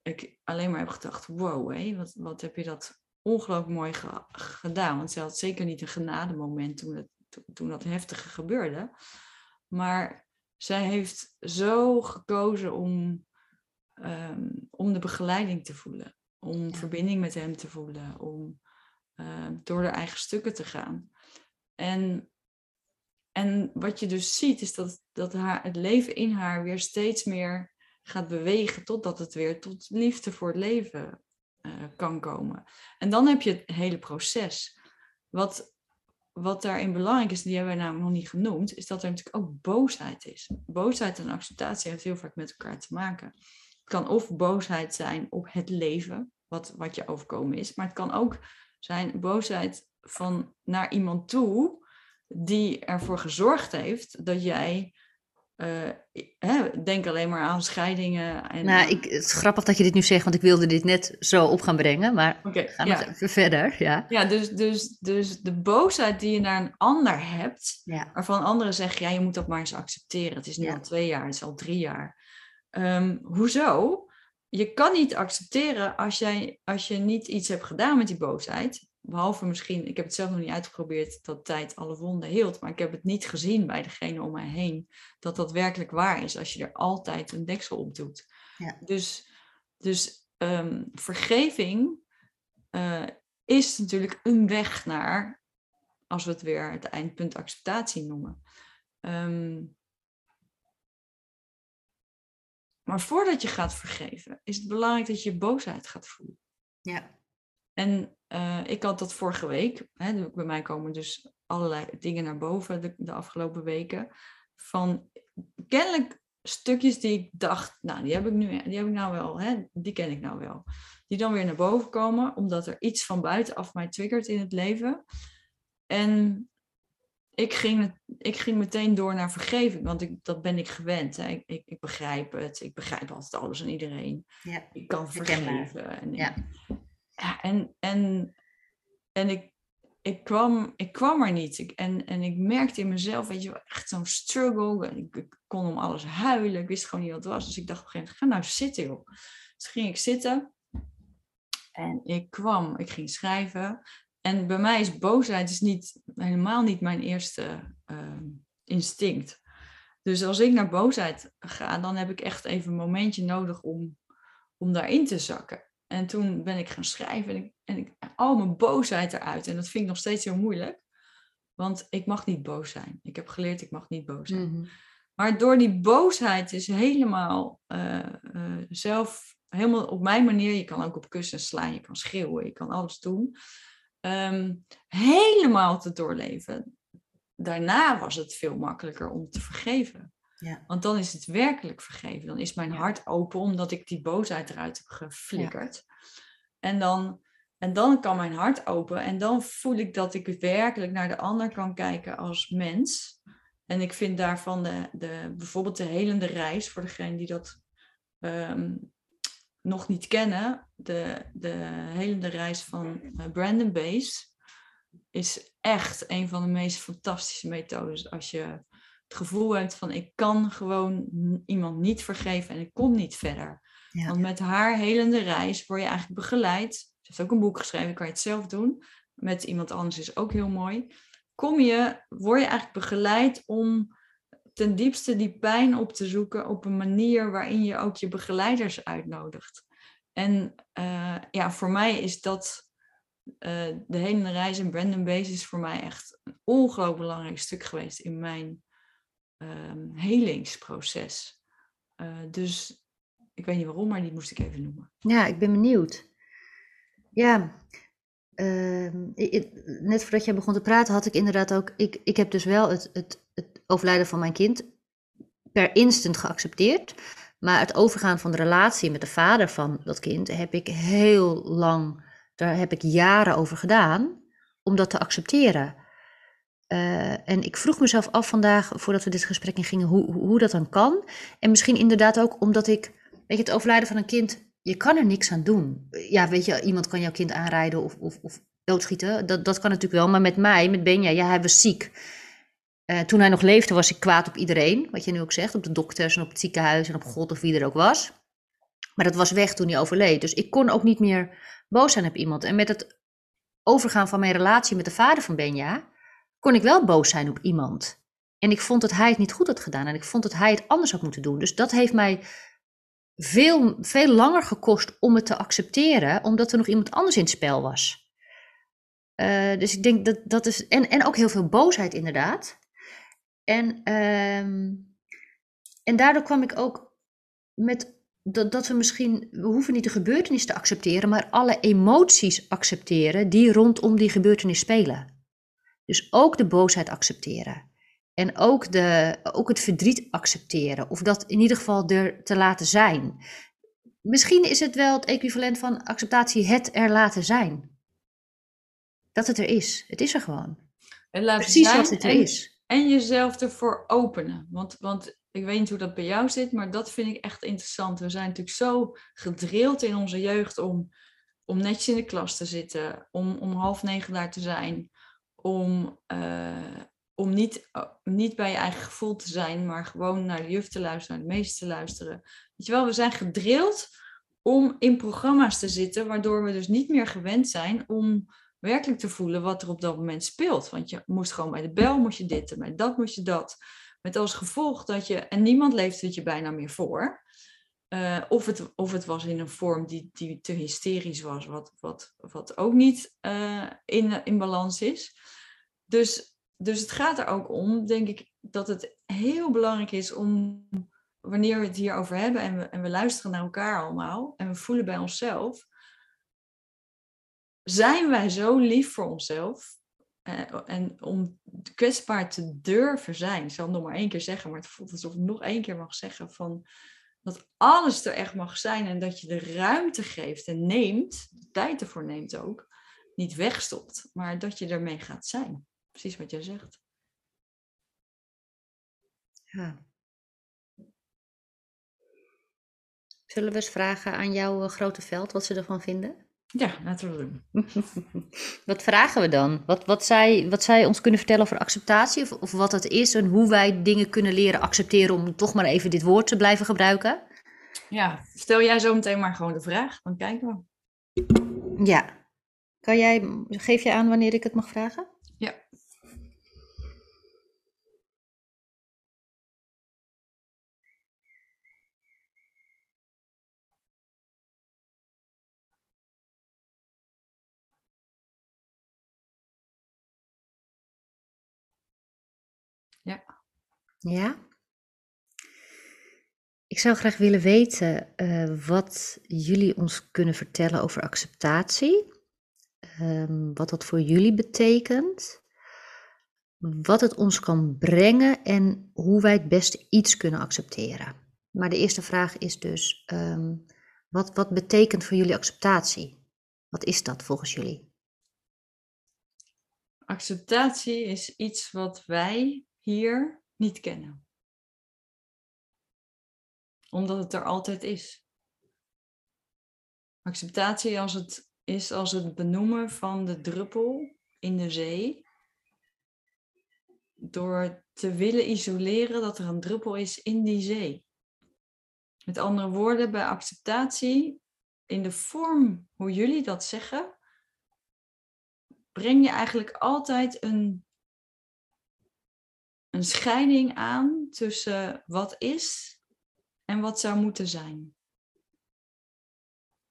ik, alleen maar heb gedacht, wow, hé, wat, wat heb je dat ongelooflijk mooi gedaan. Want ze had zeker niet een genademoment toen, toen dat heftige gebeurde. Maar zij heeft zo gekozen om, ehm, om de begeleiding te voelen. Om verbinding met hem te voelen. Om uh, door haar eigen stukken te gaan. En, en wat je dus ziet is dat, dat haar, het leven in haar weer steeds meer gaat bewegen totdat het weer tot liefde voor het leven uh, kan komen. En dan heb je het hele proces. Wat, wat daarin belangrijk is, die hebben wij namelijk nog niet genoemd, is dat er natuurlijk ook boosheid is. Boosheid en acceptatie heeft heel vaak met elkaar te maken. Het kan of boosheid zijn op het leven, wat, wat je overkomen is, maar het kan ook zijn boosheid van naar iemand toe die ervoor gezorgd heeft dat jij uh, hè, denk alleen maar aan scheidingen. En, nou, ik, het is grappig dat je dit nu zegt, want ik wilde dit net zo op gaan brengen, maar okay, gaan we even verder. Ja, ja dus, dus, dus de boosheid die je naar een ander hebt, ja. waarvan anderen zeggen, ja, je moet dat maar eens accepteren. Het is nu al twee jaar, het is al drie jaar. Um, hoezo? Je kan niet accepteren als, jij, als je niet iets hebt gedaan met die boosheid. Behalve misschien, ik heb het zelf nog niet uitgeprobeerd dat tijd alle wonden hield, maar ik heb het niet gezien bij degene om mij heen dat dat werkelijk waar is als je er altijd een deksel op doet. Ja. Dus, dus ehm, vergeving uh, is natuurlijk een weg naar, als we het weer het eindpunt acceptatie noemen. Um, maar voordat je gaat vergeven, is het belangrijk dat je boosheid gaat voelen. Ja. En uh, ik had dat vorige week. Hè, bij mij komen dus allerlei dingen naar boven de, de, afgelopen weken. Van kennelijk stukjes die ik dacht, nou, die heb ik nu, die heb ik nou wel, hè, die ken ik nou wel. Die dan weer naar boven komen, omdat er iets van buitenaf mij triggert in het leven. En ik ging, ik ging meteen door naar vergeving, want ik, dat ben ik gewend. Hè. Ik, ik, ik, begrijp het, ik begrijp altijd alles en iedereen. Ja. Ik kan vergeven. En, ja. Ja, en, en, en ik, ik, kwam, ik kwam er niet. Ik, en, en ik merkte in mezelf, weet je echt zo'n struggle. Ik, ik, kon om alles huilen. Ik wist gewoon niet wat het was. Dus ik dacht op een gegeven moment, ga nou zitten joh. Dus ging ik zitten. En ik kwam, ik ging schrijven. En bij mij is boosheid is niet, helemaal niet mijn eerste uh, instinct. Dus als ik naar boosheid ga, dan heb ik echt even een momentje nodig om, om daarin te zakken. En toen ben ik gaan schrijven en, ik, en ik, al mijn boosheid eruit. En dat vind ik nog steeds heel moeilijk. Want ik mag niet boos zijn. Ik heb geleerd, ik mag niet boos zijn. Mhm. Maar door die boosheid is helemaal uh, uh, zelf, helemaal op mijn manier. Je kan ook op kussen slaan, je kan schreeuwen, je kan alles doen. Um, helemaal te doorleven. Daarna was het veel makkelijker om te vergeven. Ja. Want dan is het werkelijk vergeven. Dan is mijn hart open omdat ik die boosheid eruit heb geflikkerd. En, dan, en dan kan mijn hart open en dan voel ik dat ik werkelijk naar de ander kan kijken als mens. En ik vind daarvan de, de, bijvoorbeeld de helende reis, voor degene die dat um, nog niet kennen, de, de helende reis van uh, Brandon Base is echt een van de meest fantastische methodes als je het gevoel hebt van ik kan gewoon iemand niet vergeven en ik kom niet verder. Want met haar helende reis word je eigenlijk begeleid. Ze heeft ook een boek geschreven, kan je het zelf doen. Met iemand anders is ook heel mooi. Kom je, word je eigenlijk begeleid om ten diepste die pijn op te zoeken op een manier waarin je ook je begeleiders uitnodigt. En uh, ja, voor mij is dat uh, de hele reis in Brandon Base is voor mij echt een ongelooflijk belangrijk stuk geweest in mijn um, helingsproces. Uh, dus ik weet niet waarom, maar die moest ik even noemen. Ja, ik ben benieuwd. Ja, uh, net voordat jij begon te praten had ik inderdaad ook... Ik, ik heb dus wel het, het, het overlijden van mijn kind per instant geaccepteerd. Maar het overgaan van de relatie met de vader van dat kind heb ik heel lang... Daar heb ik jaren over gedaan om dat te accepteren. Uh, en ik vroeg mezelf af vandaag, voordat we dit gesprek in gingen, hoe, hoe dat dan kan. En misschien inderdaad ook omdat ik, weet je, het overlijden van een kind, je kan er niks aan doen. Ja, weet je, iemand kan jouw kind aanrijden of, of, of doodschieten, dat, dat kan natuurlijk wel. Maar met mij, met Benja, ja, hij was ziek. Uh, toen hij nog leefde was ik kwaad op iedereen, wat je nu ook zegt, op de dokters en op het ziekenhuis en op God of wie er ook was. Maar dat was weg toen hij overleed. Dus ik kon ook niet meer boos zijn op iemand. En met het overgaan van mijn relatie met de vader van Benja, kon ik wel boos zijn op iemand. En ik vond dat hij het niet goed had gedaan. En ik vond dat hij het anders had moeten doen. Dus dat heeft mij veel, veel langer gekost om het te accepteren, omdat er nog iemand anders in het spel was. Uh, dus ik denk dat dat is. En, en ook heel veel boosheid, inderdaad. En, uh, en daardoor kwam ik ook met dat, dat we misschien. We hoeven niet de gebeurtenis te accepteren, maar alle emoties accepteren die rondom die gebeurtenis spelen. Dus ook de boosheid accepteren. En ook, de, ook het verdriet accepteren. Of dat in ieder geval er te laten zijn. Misschien is het wel het equivalent van acceptatie het er laten zijn. Dat het er is. Het is er gewoon. Precies wat het er en, is. En jezelf ervoor openen. Want, want ik weet niet hoe dat bij jou zit, maar dat vind ik echt interessant. We zijn natuurlijk zo gedrild in onze jeugd om, om netjes in de klas te zitten. Om om half negen daar te zijn. Om, uh, om niet, oh, niet bij je eigen gevoel te zijn, maar gewoon naar de juf te luisteren, naar de meester te luisteren. Weet je wel, we zijn gedrild om in programma's te zitten, waardoor we dus niet meer gewend zijn om werkelijk te voelen wat er op dat moment speelt. Want je moest gewoon bij de bel, moest je dit en bij dat moest je dat. Met als gevolg dat je, en niemand leeft het je bijna meer voor. Uh, of, het, of het was in een vorm die, die te hysterisch was, wat, wat, wat ook niet uh, in, in balans is. Dus dus het gaat er ook om, denk ik, dat het heel belangrijk is om, wanneer we het hierover hebben en we, en we luisteren naar elkaar allemaal en we voelen bij onszelf, zijn wij zo lief voor onszelf eh, en om kwetsbaar te durven zijn. Ik zal nog maar één keer zeggen, maar het voelt alsof ik nog één keer mag zeggen van dat alles er echt mag zijn en dat je de ruimte geeft en neemt, de tijd ervoor neemt ook, niet wegstopt, maar dat je ermee gaat zijn precies wat jij zegt. Zullen we eens vragen aan jouw eh, grote veld wat ze ervan vinden? Ja, laten we doen. wat vragen we dan? Wat, wat, zij, wat zij ons kunnen vertellen over acceptatie of, of wat het is en hoe wij dingen kunnen leren accepteren om toch maar even dit woord te blijven gebruiken? Ja, stel jij zo meteen maar gewoon de vraag, dan kijken we. Ja. Kan jij, geef je aan wanneer ik het mag vragen? Ja. Ja. Ik zou graag willen weten uh, wat jullie ons kunnen vertellen over acceptatie. Um, wat dat voor jullie betekent. Wat het ons kan brengen en hoe wij het beste iets kunnen accepteren. Maar de eerste vraag is dus: um, wat, wat betekent voor jullie acceptatie? Wat is dat volgens jullie? Acceptatie is iets wat wij hier niet kennen. Omdat het er altijd is. Acceptatie als het is als het benoemen van de druppel in de zee. Door te willen isoleren dat er een druppel is in die zee. Met andere woorden, bij acceptatie, in de vorm hoe jullie dat zeggen, breng je eigenlijk altijd een een scheiding aan tussen wat is en wat zou moeten zijn.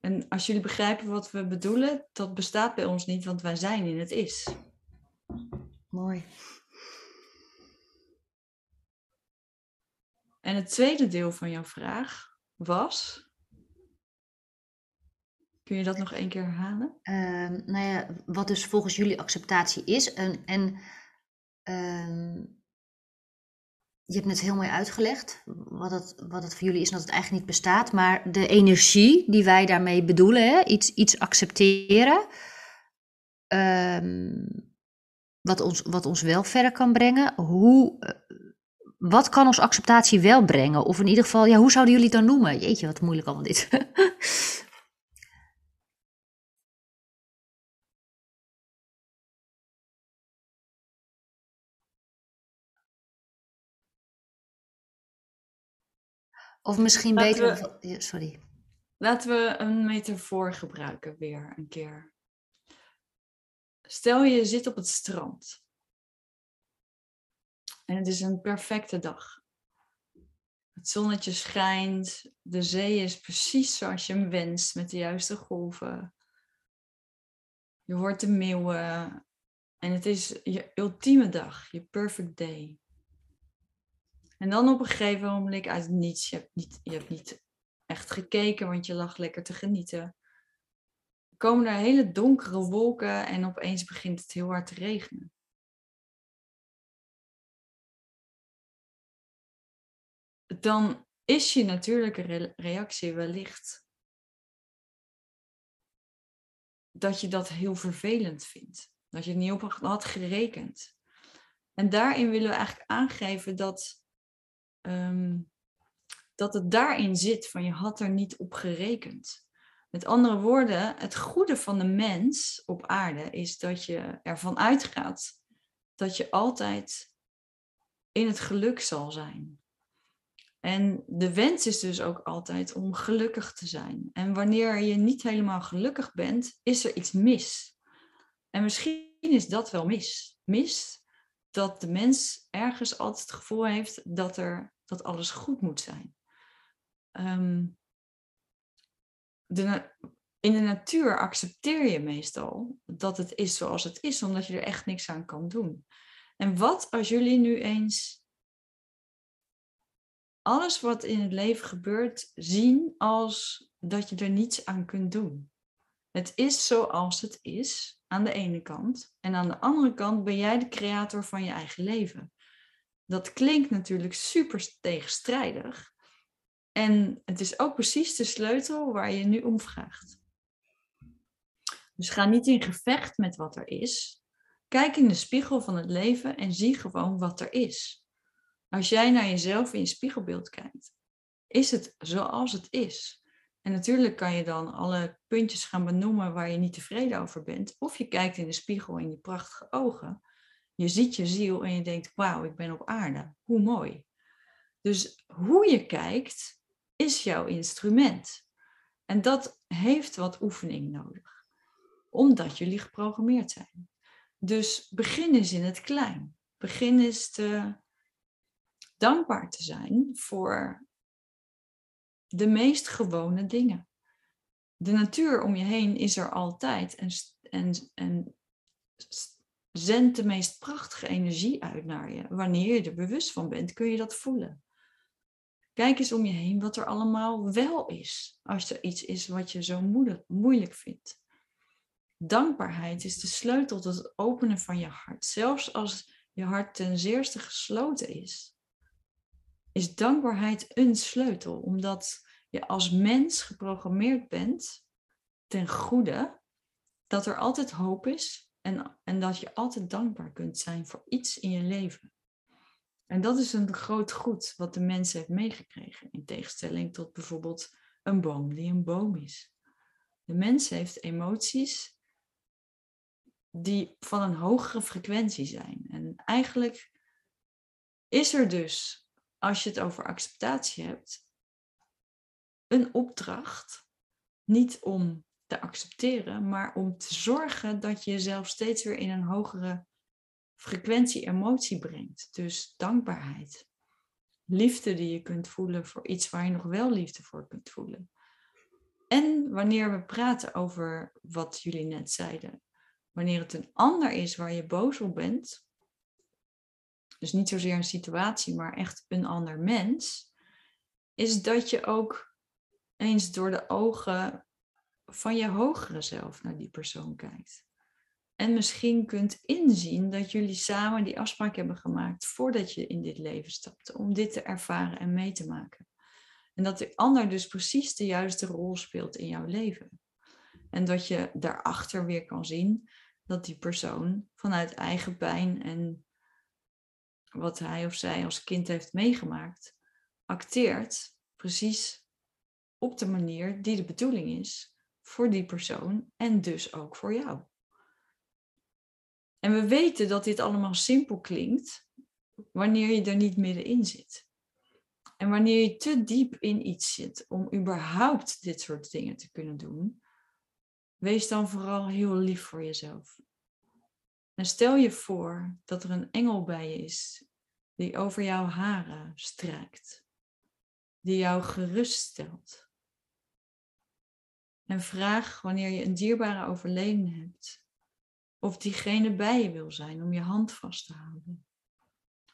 En als jullie begrijpen wat we bedoelen, dat bestaat bij ons niet, want wij zijn in het is. Mooi. En het tweede deel van jouw vraag was. Kun je dat nog één keer herhalen? Uh, nou ja, wat dus volgens jullie acceptatie is. En, en uh, je hebt net heel mooi uitgelegd wat het, wat het voor jullie is en dat het eigenlijk niet bestaat. Maar de energie die wij daarmee bedoelen, hè, iets, iets accepteren, um, wat, ons, wat ons wel verder kan brengen. Hoe, uh, wat kan ons acceptatie wel brengen? Of in ieder geval, ja, hoe zouden jullie het dan noemen? Jeetje, wat moeilijk allemaal dit. Of misschien beter. We... sorry. Laten we een metafoor gebruiken weer een keer. Stel je zit op het strand. En het is een perfecte dag. Het zonnetje schijnt, de zee is precies zoals je hem wenst, met de juiste golven. Je hoort de meeuwen en het is je ultieme dag, je perfect day. En dan op een gegeven moment uit niets, je hebt niet, je hebt niet echt gekeken, want je lag lekker te genieten. komen er hele donkere wolken en opeens begint het heel hard te regenen. Dan is je natuurlijke reactie wellicht dat je dat heel vervelend vindt. Dat je het niet op had gerekend. En daarin willen we eigenlijk aangeven dat Ehm, dat het daarin zit van je had er niet op gerekend. Met andere woorden, het goede van de mens op aarde is dat je ervan uitgaat dat je altijd in het geluk zal zijn. En de wens is dus ook altijd om gelukkig te zijn. En wanneer je niet helemaal gelukkig bent, is er iets mis. En misschien is dat wel mis. Mis dat de mens ergens altijd het gevoel heeft dat er dat alles goed moet zijn. Ehm, de, in de natuur accepteer je meestal dat het is zoals het is, omdat je er echt niks aan kan doen. En wat als jullie nu eens alles wat in het leven gebeurt zien als dat je er niets aan kunt doen? Het is zoals het is aan de ene kant. En aan de andere kant ben jij de creator van je eigen leven. Dat klinkt natuurlijk super tegenstrijdig. En het is ook precies de sleutel waar je nu om vraagt. Dus ga niet in gevecht met wat er is. Kijk in de spiegel van het leven en zie gewoon wat er is. Als jij naar jezelf in je spiegelbeeld kijkt, is het zoals het is. En natuurlijk kan je dan alle puntjes gaan benoemen waar je niet tevreden over bent. Of je kijkt in de spiegel in die prachtige ogen je ziet je ziel en je denkt, wauw, ik ben op aarde. Hoe mooi. Dus hoe je kijkt, is jouw instrument. En dat heeft wat oefening nodig, omdat jullie geprogrammeerd zijn. Dus begin eens in het klein. Begin eens te dankbaar te zijn voor de meest gewone dingen. De natuur om je heen is er altijd en, en, en zendt de meest prachtige energie uit naar je. Wanneer je er bewust van bent, kun je dat voelen. Kijk eens om je heen wat er allemaal wel is, als er iets is wat je zo moeilijk vindt. Dankbaarheid is de sleutel tot het openen van je hart. Zelfs als je hart ten zeerste gesloten is, is dankbaarheid een sleutel, omdat je als mens geprogrammeerd bent ten goede, dat er altijd hoop is en, en dat je altijd dankbaar kunt zijn voor iets in je leven. En dat is een groot goed wat de mens heeft meegekregen. In tegenstelling tot bijvoorbeeld een boom die een boom is. De mens heeft emoties die van een hogere frequentie zijn. En eigenlijk is er dus, als je het over acceptatie hebt, een opdracht. Niet om te accepteren, maar om te zorgen dat je jezelf steeds weer in een hogere frequentie emotie brengt. Dus dankbaarheid. Liefde die je kunt voelen voor iets waar je nog wel liefde voor kunt voelen. En wanneer we praten over wat jullie net zeiden, wanneer het een ander is waar je boos op bent, dus niet zozeer een situatie, maar echt een ander mens, is dat je ook eens door de ogen van je hogere zelf naar die persoon kijkt. En misschien kunt inzien dat jullie samen die afspraak hebben gemaakt voordat je in dit leven stapte, om dit te ervaren en mee te maken. En dat de ander dus precies de juiste rol speelt in jouw leven. En dat je daarachter weer kan zien dat die persoon vanuit eigen pijn en wat hij of zij als kind heeft meegemaakt, acteert precies op de manier die de bedoeling is voor die persoon en dus ook voor jou. En we weten dat dit allemaal simpel klinkt wanneer je er niet middenin zit. En wanneer je te diep in iets zit om überhaupt dit soort dingen te kunnen doen, wees dan vooral heel lief voor jezelf. En stel je voor dat er een engel bij je is die over jouw haren strijkt, die jou geruststelt. En vraag wanneer je een dierbare overleden hebt, of diegene bij je wil zijn om je hand vast te houden.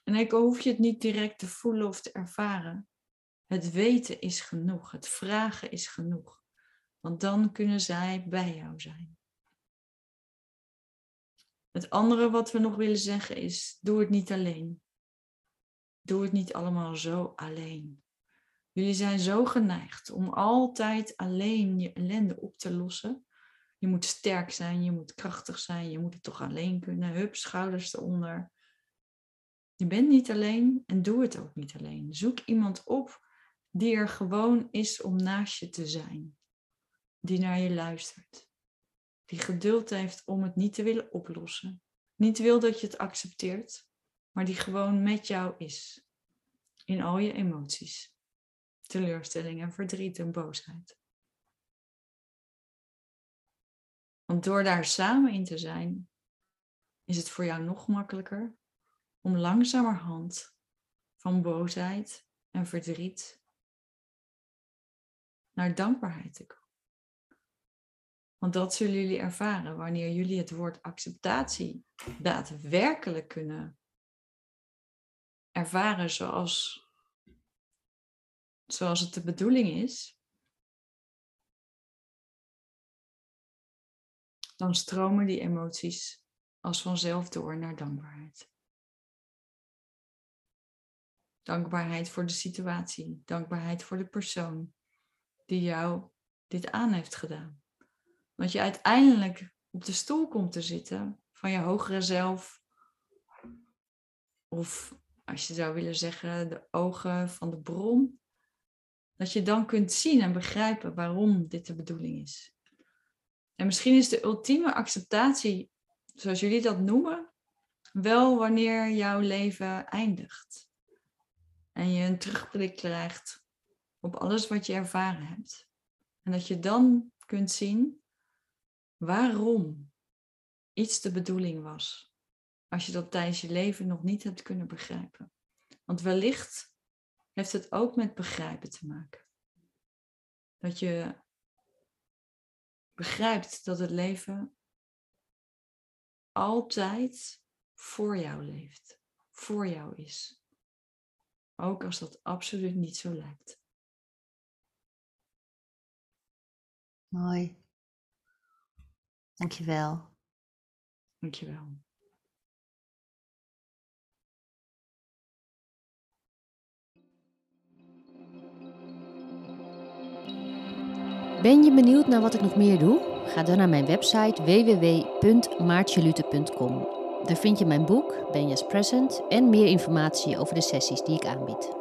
En ik hoef je het niet direct te voelen of te ervaren. Het weten is genoeg, het vragen is genoeg, want dan kunnen zij bij jou zijn. Het andere wat we nog willen zeggen is: doe het niet alleen. Doe het niet allemaal zo alleen. Jullie zijn zo geneigd om altijd alleen je ellende op te lossen. Je moet sterk zijn, je moet krachtig zijn, je moet het toch alleen kunnen. Hup, schouders eronder. Je bent niet alleen en doe het ook niet alleen. Zoek iemand op die er gewoon is om naast je te zijn. Die naar je luistert. Die geduld heeft om het niet te willen oplossen. Niet wil dat je het accepteert, maar die gewoon met jou is. In al je emoties. Teleurstelling en verdriet en boosheid. Want door daar samen in te zijn, is het voor jou nog makkelijker om langzamerhand van boosheid en verdriet naar dankbaarheid te komen. Want dat zullen jullie ervaren wanneer jullie het woord acceptatie daadwerkelijk kunnen ervaren zoals, zoals het de bedoeling is. Dan stromen die emoties als vanzelf door naar dankbaarheid. Dankbaarheid voor de situatie, dankbaarheid voor de persoon die jou dit aan heeft gedaan. Want je uiteindelijk op de stoel komt te zitten van je hogere zelf. Of als je zou willen zeggen, de ogen van de bron. Dat je dan kunt zien en begrijpen waarom dit de bedoeling is. En misschien is de ultieme acceptatie, zoals jullie dat noemen, wel wanneer jouw leven eindigt. En je een terugblik krijgt op alles wat je ervaren hebt. En dat je dan kunt zien waarom iets de bedoeling was. Als je dat tijdens je leven nog niet hebt kunnen begrijpen. Want wellicht heeft het ook met begrijpen te maken. Dat je begrijpt dat het leven altijd voor jou leeft, voor jou is. Ook als dat absoluut niet zo lijkt. Mooi. Dankjewel. Dankjewel. Ben je benieuwd naar wat ik nog meer doe? Ga dan naar mijn website www.maartjelute.com. Daar vind je mijn boek, Benja's Present, en meer informatie over de sessies die ik aanbied.